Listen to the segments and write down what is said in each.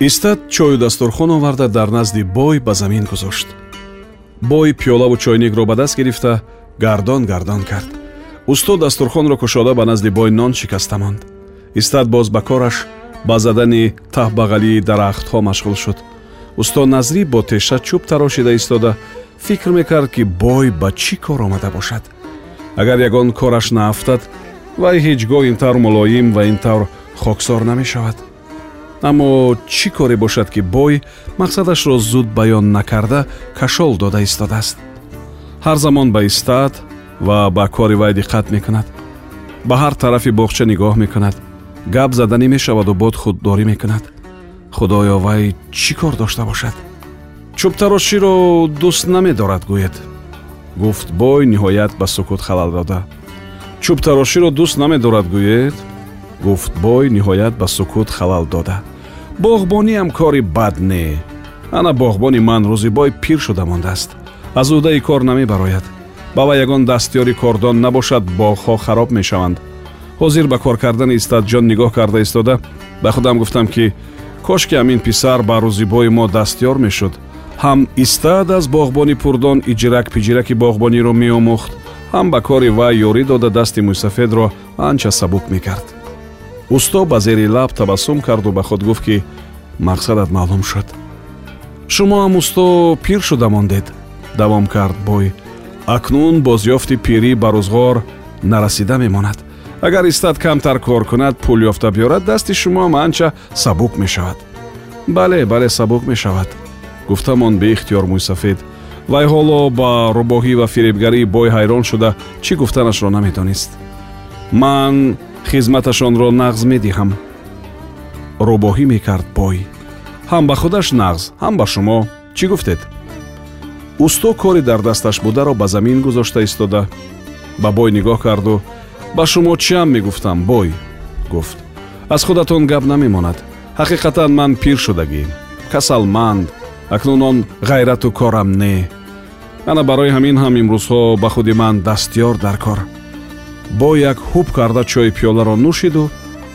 истад чою дастурхон оварда дар назди бой ба замин гузошт. Бой пиёлаву чойникро ба даст гирифта гардон гардон кард. Усто дастурхонро кушода ба назди бой нон шикаста монд. Истад боз ба кораш ба задани таҳбағалии дарахтҳо машғул шуд. Усто назрӣ бо теша чӯб тарошида истода фикр мекард ки бой ба чӣ кор омада бошад? Агар ягон кораш наафтад вай ҳеҷ гоҳ ин тавр мулоим ва ин тавр хоксор намешавад аммо чӣ коре бошад ки бой мақсадашро зуд баён накарда кашол дода истодааст? Ҳар замон ба истаат ва ба кори вай диққат мекунад. Ба ҳар тарафи боғча нигоҳ мекунад. Гап заданӣ мешаваду бод худдорӣ мекунад. Худоё вай чӣ кор дошта бошад? Чӯбтароширо дӯст намедорад гӯед. Гуфт бой ниҳоят ба сукут халал дода чӯбтароширо дӯст намедорад гӯед гуфт бой ниҳоят ба сукут халал дода. Боғбониам кори бад не. Ана боғбони ман рӯзи бой пир шуда мондааст. Аз ӯдаи кор намебарояд ба вай ягон дастёри кордон набошад боғҳо хароб мешаванд. Ҳозир ба кор кардани истадҷон нигоҳ карда истода. Ба худам гуфтам ки кошки ҳамин писар ба рӯзи бои мо дастёр мешуд. Ҳам истад аз боғбони пурдон иҷрак пиҷраки боғбониро меомӯхт. Ҳам ба кори вай ёрӣ дода дасти мӯйсафедро анча сабук мекард усто ба зери лаб табассум карду ба худ гуфт ки мақсадат маълум шуд. Шумоам усто пир шуда мондед. Давом кард бой. Акнун бозёфти пирӣ ба рӯзғор нарасида мемонад. Агар истад камтар кор кунад пул ёфта биёрад дасти шумоам анча сабук мешавад. Бале бале сабук мешавад гуфтамон беихтиёр мӯйсафед. Вай ҳоло ба рӯбоҳӣ ва фиребгарии бой ҳайрон шуда чӣ гуфтанашро намедонист ман хизматашонро нағз медиҳам. Рӯбоҳӣ мекард бой. Ҳам ба худаш нағз ҳам ба шумо. Чӣ гуфтед? Усто кори дар дасташ бударо ба замин гузошта истода. Ба бой нигоҳ карду. Ба шумо чиам мегуфтам бой? Гуфт. Аз худатон гап намемонад. Ҳақиқатан ман пир шудагием касалманд акнун он ғайрату корам не. Ана барои ҳамин ҳам имрӯзҳо ба худи ман дастёр дар кор бо як ҳуб карда чойи пиёларо нӯшиду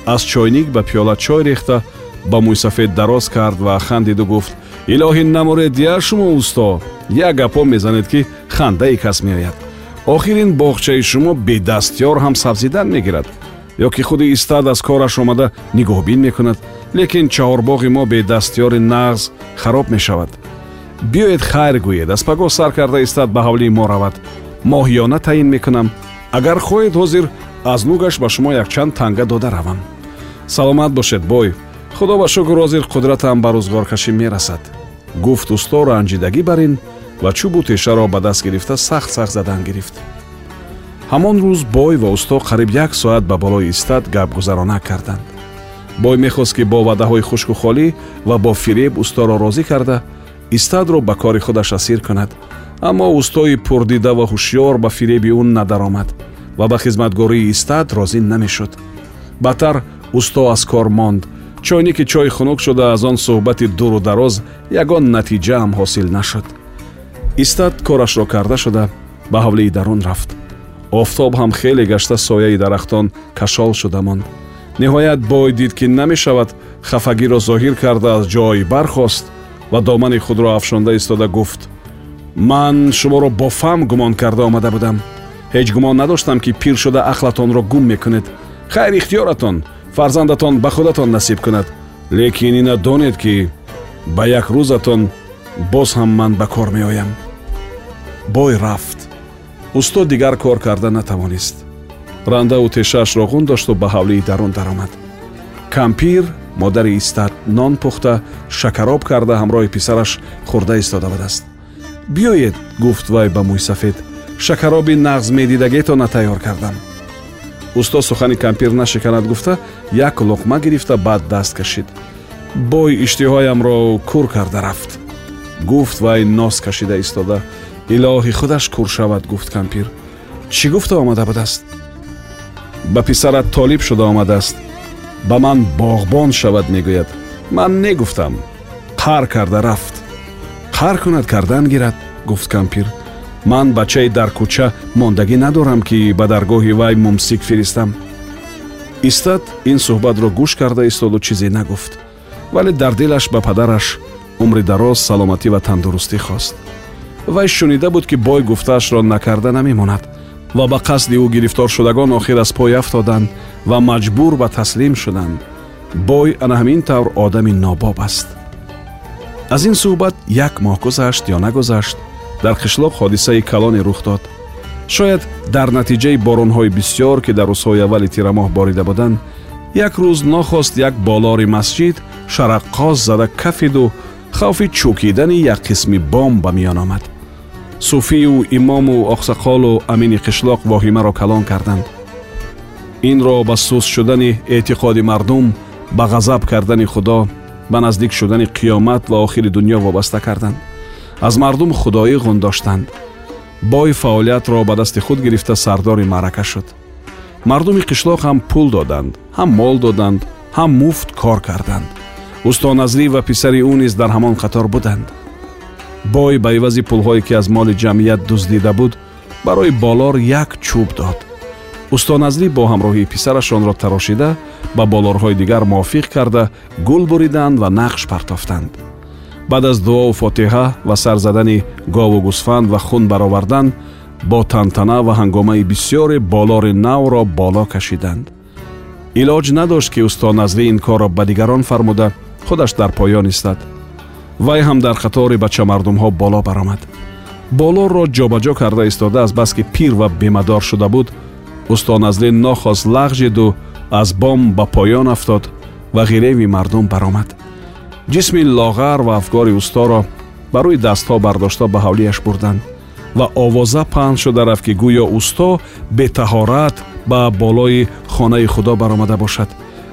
аз чойник ба пиёла чой рехта ба мӯйсафед дароз кард ва хандиду гуфт илоҳӣ намуред я шумо усто як гапҳо мезанед ки хандаи кас меояд. Охир ин боғчаи шумо бедастёр ҳам сабзидан мегирад ё ки худи истад аз кораш омада нигоҳбин мекунад лекин чаҳорбоғи мо бедастёри нағз хароб мешавад. Биёед хайр гӯед аз пагоҳ сар карда истад ба ҳавлии мо равад. Моҳиёна таъин мекунам агар хоҳед ҳозир аз нугаш ба шумо якчанд танга дода равам. Саломат бошед бой. Худо ба шукр ҳозир қудратам ба рӯзгоркашӣ мерасад. Гуфт усто ранҷидагӣ бар ин ва чӯбу тешаро ба даст гирифта сахт сахт задан гирифт. Ҳамон рӯз бой ва усто қариб як соат ба болои истад гапгузарона карданд. Бой мехост ки бо ваъдаҳои хушку холӣ ва бо фиреб усторо розӣ карда истадро ба кори худаш асир кунад аммо устои пурдида ва ҳушьёр ба фиреби ӯ надаромад ва ба хизматгории истад розӣ намешуд. Бадтар усто аз кор монд. Чойники чой хунук шуда аз он суҳбати дуру дароз ягон натиҷаам ҳосил нашуд. Истад корашро карда шуда ба ҳавлии дарун рафт. Офтоб ҳам хеле гашта сояи дарахтон кашол шуда монд. Ниҳоят бой дид ки намешавад хафагиро зоҳир карда аз ҷой бархост ва домани худро афшонда истода гуфт ман шуморо бо фаҳм гумон карда омада будам. Ҳеҷ гумон надоштам ки пир шуда ақлатонро гум мекунед. Хайр ихтиёратон фарзандатон ба худатон насиб кунад. Лекин ина донед ки ба як рӯзатон боз ҳам ман ба кор меоям. Бой рафт. Усто дигар кор карда натавонист. Рандаву тешаашро ғун дошту ба ҳавлии дарун даромад. Кампир модари истад нон пухта шакароб карда ҳамроҳи писараш хӯрда истода будааст биёед гуфт вай ба мӯйсафед шакароби нағз медидагетона тайёр кардам. Усто сухани кампир нашиканад гуфта як луқма гирифта баъд даст кашид. Бой иштиҳоямро кур карда рафт. Гуфт вай нос кашида истода. Илоҳи худаш кур шавад гуфт кампир. Чӣ гуфта омада будааст? Ба писарат толиб шуда омадааст. Ба ман боғбон шавад мегӯяд. Ман негуфтам. Қар карда рафт қар кунад кардан гирад гуфт кампир ман бачаи дар кӯча мондагӣ надорам ки ба даргоҳи вай мумсик фиристам истад ин суҳбатро гӯш карда истоду чизе нагуфт вале дар дилаш ба падараш умри дароз саломатӣ ва тандурустӣ хост вай шунида буд ки бой гуфтаашро накарда намемонад ва ба қасди ӯ гирифтор шудагон охир аз пой афтоданд ва маҷбур ба таслим шуданд бой ана ҳамин тавр одами нобоб аст аз ин суҳбат як моҳ гузашт ё нагузашт дар қишлоқ ҳодисаи калоне рух дод. Шояд дар натиҷаи боронҳои бисьёр ки дар рӯзҳои аввали тирамоҳ борида буданд як рӯз нохост як болори масҷид шараққоз зада кафиду хавфи чӯкидани як қисми бом ба миён омад. Суфию имому оқсақолу амини қишлоқ воҳимаро калон карданд. Инро ба суст шудани эътиқоди мардум ба ғазаб кардани худо ба наздик шудани қиёмат ва охири дуньё вобаста карданд. Аз мардум худоӣ ғундоштанд бой фаъолиятро ба дасти худ гирифта сардори маърака шуд. Мардуми қишлоқ ҳам пул доданд ҳам мол доданд ҳам муфт кор карданд. Устоназрӣ ва писари ӯ низ дар ҳамон қатор буданд. Бой ба ивази пулҳое ки аз моли ҷамъият дуздида буд барои болор як чӯб дод устоназрӣ бо ҳамроҳии писараш онро тарошида ба болорҳои дигар мувофиқ карда гул буриданд ва нақш партофтанд. Баъд аз дуову фотиҳа ва сар задани гову гусфанд ва хун баровардан бо тантана ва ҳангомаи бисьёре болори навро боло кашиданд. Илоҷ надошт ки устоназрӣ ин корро ба дигарон фармуда худаш дар поён истад. Вай ҳам дар қатори бачамардумҳо боло баромад. Болорро ҷобаҷо карда истода аз баски пир ва бемадор шуда буд устоназлӣ нохост лағжиду аз бом ба поён афтод ва ғиреви мардум баромад ҷисми лоғар ва афгори усторо ба рӯи дастҳо бардошта ба ҳавлияш бурданд ва овоза паҳн шуда рафт ки гӯё усто бетаҳорат ба болои хонаи худо баромада бошад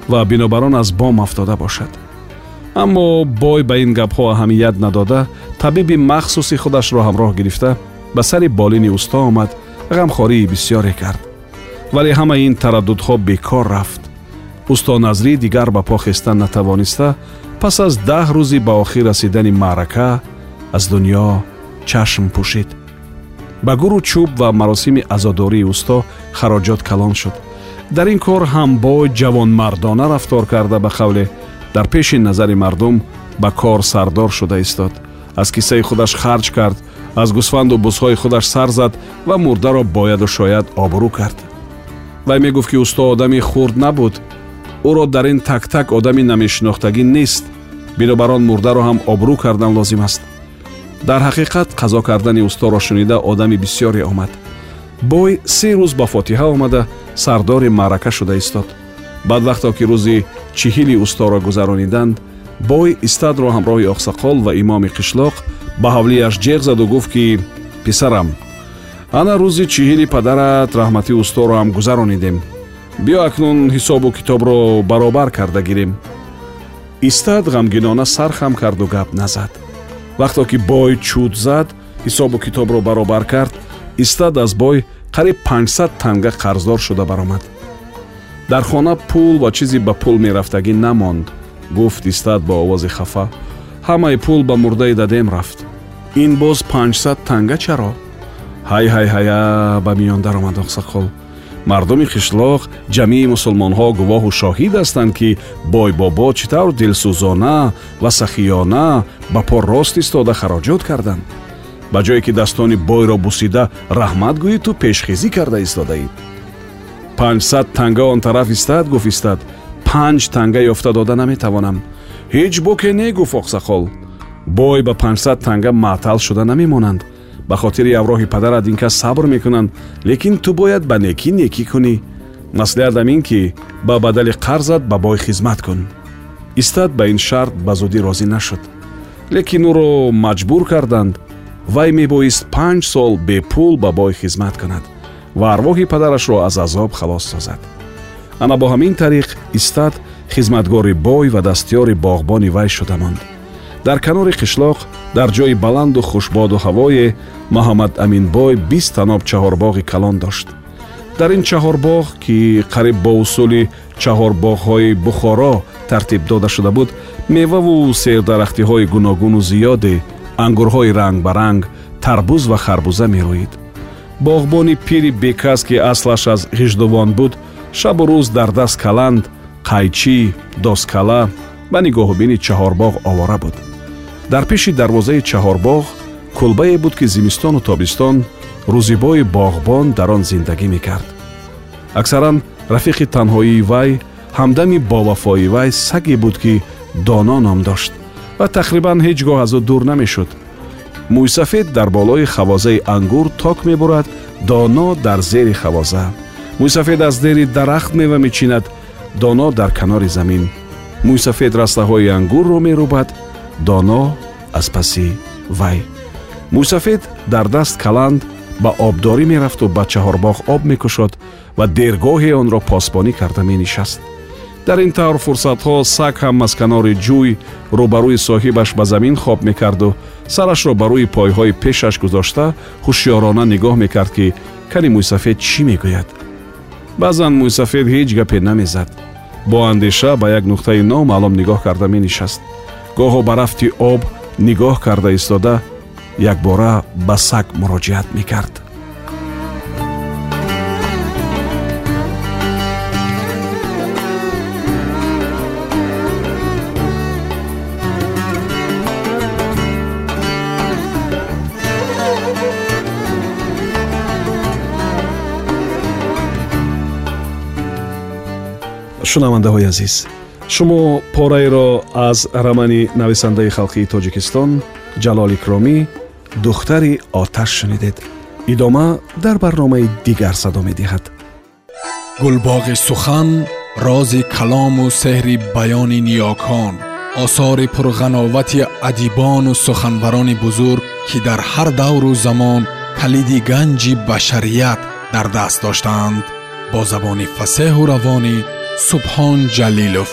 ва бинобар он аз бом афтода бошад аммо бой ба ин гапҳо аҳамият надода табиби махсуси худашро ҳамроҳ гирифта ба сари болини усто омад ғамхории бисьёре кард вале ҳамаи ин тараддудҳо бекор рафт. Усто назрӣ дигар ба по хестан натавониста пас аз даҳ рӯзи ба охир расидани маърака аз дуньё чашм пӯшид. Ба гуру чӯб ва маросими азодории усто хароҷот калон шуд. Дар ин кор ҳам бой ҷавонмардона рафтор карда ба қавле дар пеши назари мардум ба кор сардор шуда истод. Аз киссаи худаш харҷ кард аз гусфанду бузҳои худаш сар зад ва мурдаро бояду шояд обрӯ кард вай мегуфт ки усто одами хурд набуд. Ӯро дар ин так-так одами намешинохтагӣ нест. Бинобар он мурдаро ҳам обрӯ кардан лозим аст. Дар ҳақиқат қазо кардани усторо шунида одами бисьёре омад. Бой се рӯз ба фотиҳа омада сардори маърака шуда истод. Баъд вақто ки рӯзи чиҳили усторо гузарониданд бой истадро ҳамроҳи оқсақол ва имоми қишлоқ ба ҳавлияш ҷеғ заду гуфт ки писарам ана рӯзи чиҳили падарат раҳмати усторо ҳам гузаронидем. Биё акнун ҳисобу китобро баробар карда гирем. Истад ғамгинона сар хам карду гап назад. Вақто ки бой чуд зад ҳисобу китобро баробар кард истад аз бой қариб 500 танга қарздор шуда баромад. Дар хона пул ва чизе ба пул мерафтагӣ намонд гуфт истад бо овози хафа. Ҳамаи пул ба мурдаи дадем рафт. Ин боз 500 танга чаро ҳай ҳай ҳая ба миён даромад оқсақол мардуми қишлоқ ҷамъии мусулмонҳо гувоҳу шоҳид ҳастанд ки бой бобо чӣ тавр дилсӯзона ва сахиёна ба по рост истода хароҷот карданд. Ба ҷое ки daстони бойро бусида раҳмат гӯӣ ту пешхезӣ карда истодаӣ. Панҷсад танга он тараф истад гуфт истад. Панҷ танга ёфта дода наметавонам. Ҳеҷ боке не гуфт оқсақол бой ба панҷсад танга маътал шуда намемонанд ба хотири авроҳи падарат ин кас сабр мекунанд лекин ту бояд ба некӣ некӣ кунӣ. Маслиҳатам ин ки ба бадали қарзат ба бой хизмат кун. Истад ба ин шарт ба зудӣ розӣ нашуд. Лекин ӯро маҷбур карданд. Вай мебоист панҷ сол бепул ба бой хизмат кунад ва арвоҳи падарашро аз азоб халос созад. Ана бо ҳамин тариқ истад хизматгори бой ва дастёри боғбони вай шуда монд дар канори қишлоқ дар ҷои баланду хушбоду ҳавое муҳаммад аминбой бист таноб чаҳорбоғи калон дошт. Дар ин чаҳорбоғ ки қариб бо усули чаҳорбоғҳои бухоро тартиб дода шуда буд меваву сердарахтиҳои гуногуну зиёде ангурҳои рангбаранг тарбуз ва харбуза мерӯид боғбони пири бекас ки аслаш аз ғиждувон буд шабу рӯз дар даст каланд қайчӣ доскала ба нигоҳубини чаҳорбоғ овора буд дар пеши дарвозаи чаҳорбоғ кулбае буд ки зимистону тобистон рӯзибои боғбон дар он зиндагӣ мекард. Аксаран рафиқи танҳоии вай ҳамдами бовафои вай саге буд ки доно ном дошт ва тақрибан ҳеҷ гоҳ аз ӯ дур намешуд. Мӯйсафед дар болои хавозаи ангур ток мебурад доно дар зери хавоза. Мӯйсафед аз зери дарахт мева мечинад доно дар канори замин. Мӯйсафед растаҳои ангурро мерӯбад доно аз паси вай. Мӯйсафед дар даст каланд ба обдорӣ мерафту ба чаҳорбоғ об мекушод ва дергоҳе онро посбонӣ карда менишаст. Дар ин тавр фурсатҳо саг ҳам аз канори ҷӯй рӯбарӯи соҳибаш ба замин хоб мекарду. Сарашро ба рӯи пойҳои пешаш гузошта ҳушёрона нигоҳ мекард ки кани мӯйсафед чӣ мегӯяд? Баъзан мӯйсафед ҳеҷ гапе намезад. Бо андеша ба як нуқтаи номаълум нигоҳ карда менишаст гоҳо ба рафти об нигоҳ карда истода якбора ба саг муроҷиат мекард. Шунавандаҳои азиз шумо пораеро аз рамани нависандаи халқии тоҷикистон ҷалол икромӣ духтари оташ шунидед идома дар барномаи дигар садо медиҳад гулбоғи сухан рози калому сеҳри баёни ниёкон осори пурғановати адибону суханварони бузург ки дар ҳар давру замон калиди ганҷи башарият дар даст доштаанд бо забони фасеҳу равонӣ субҳон ҷалилов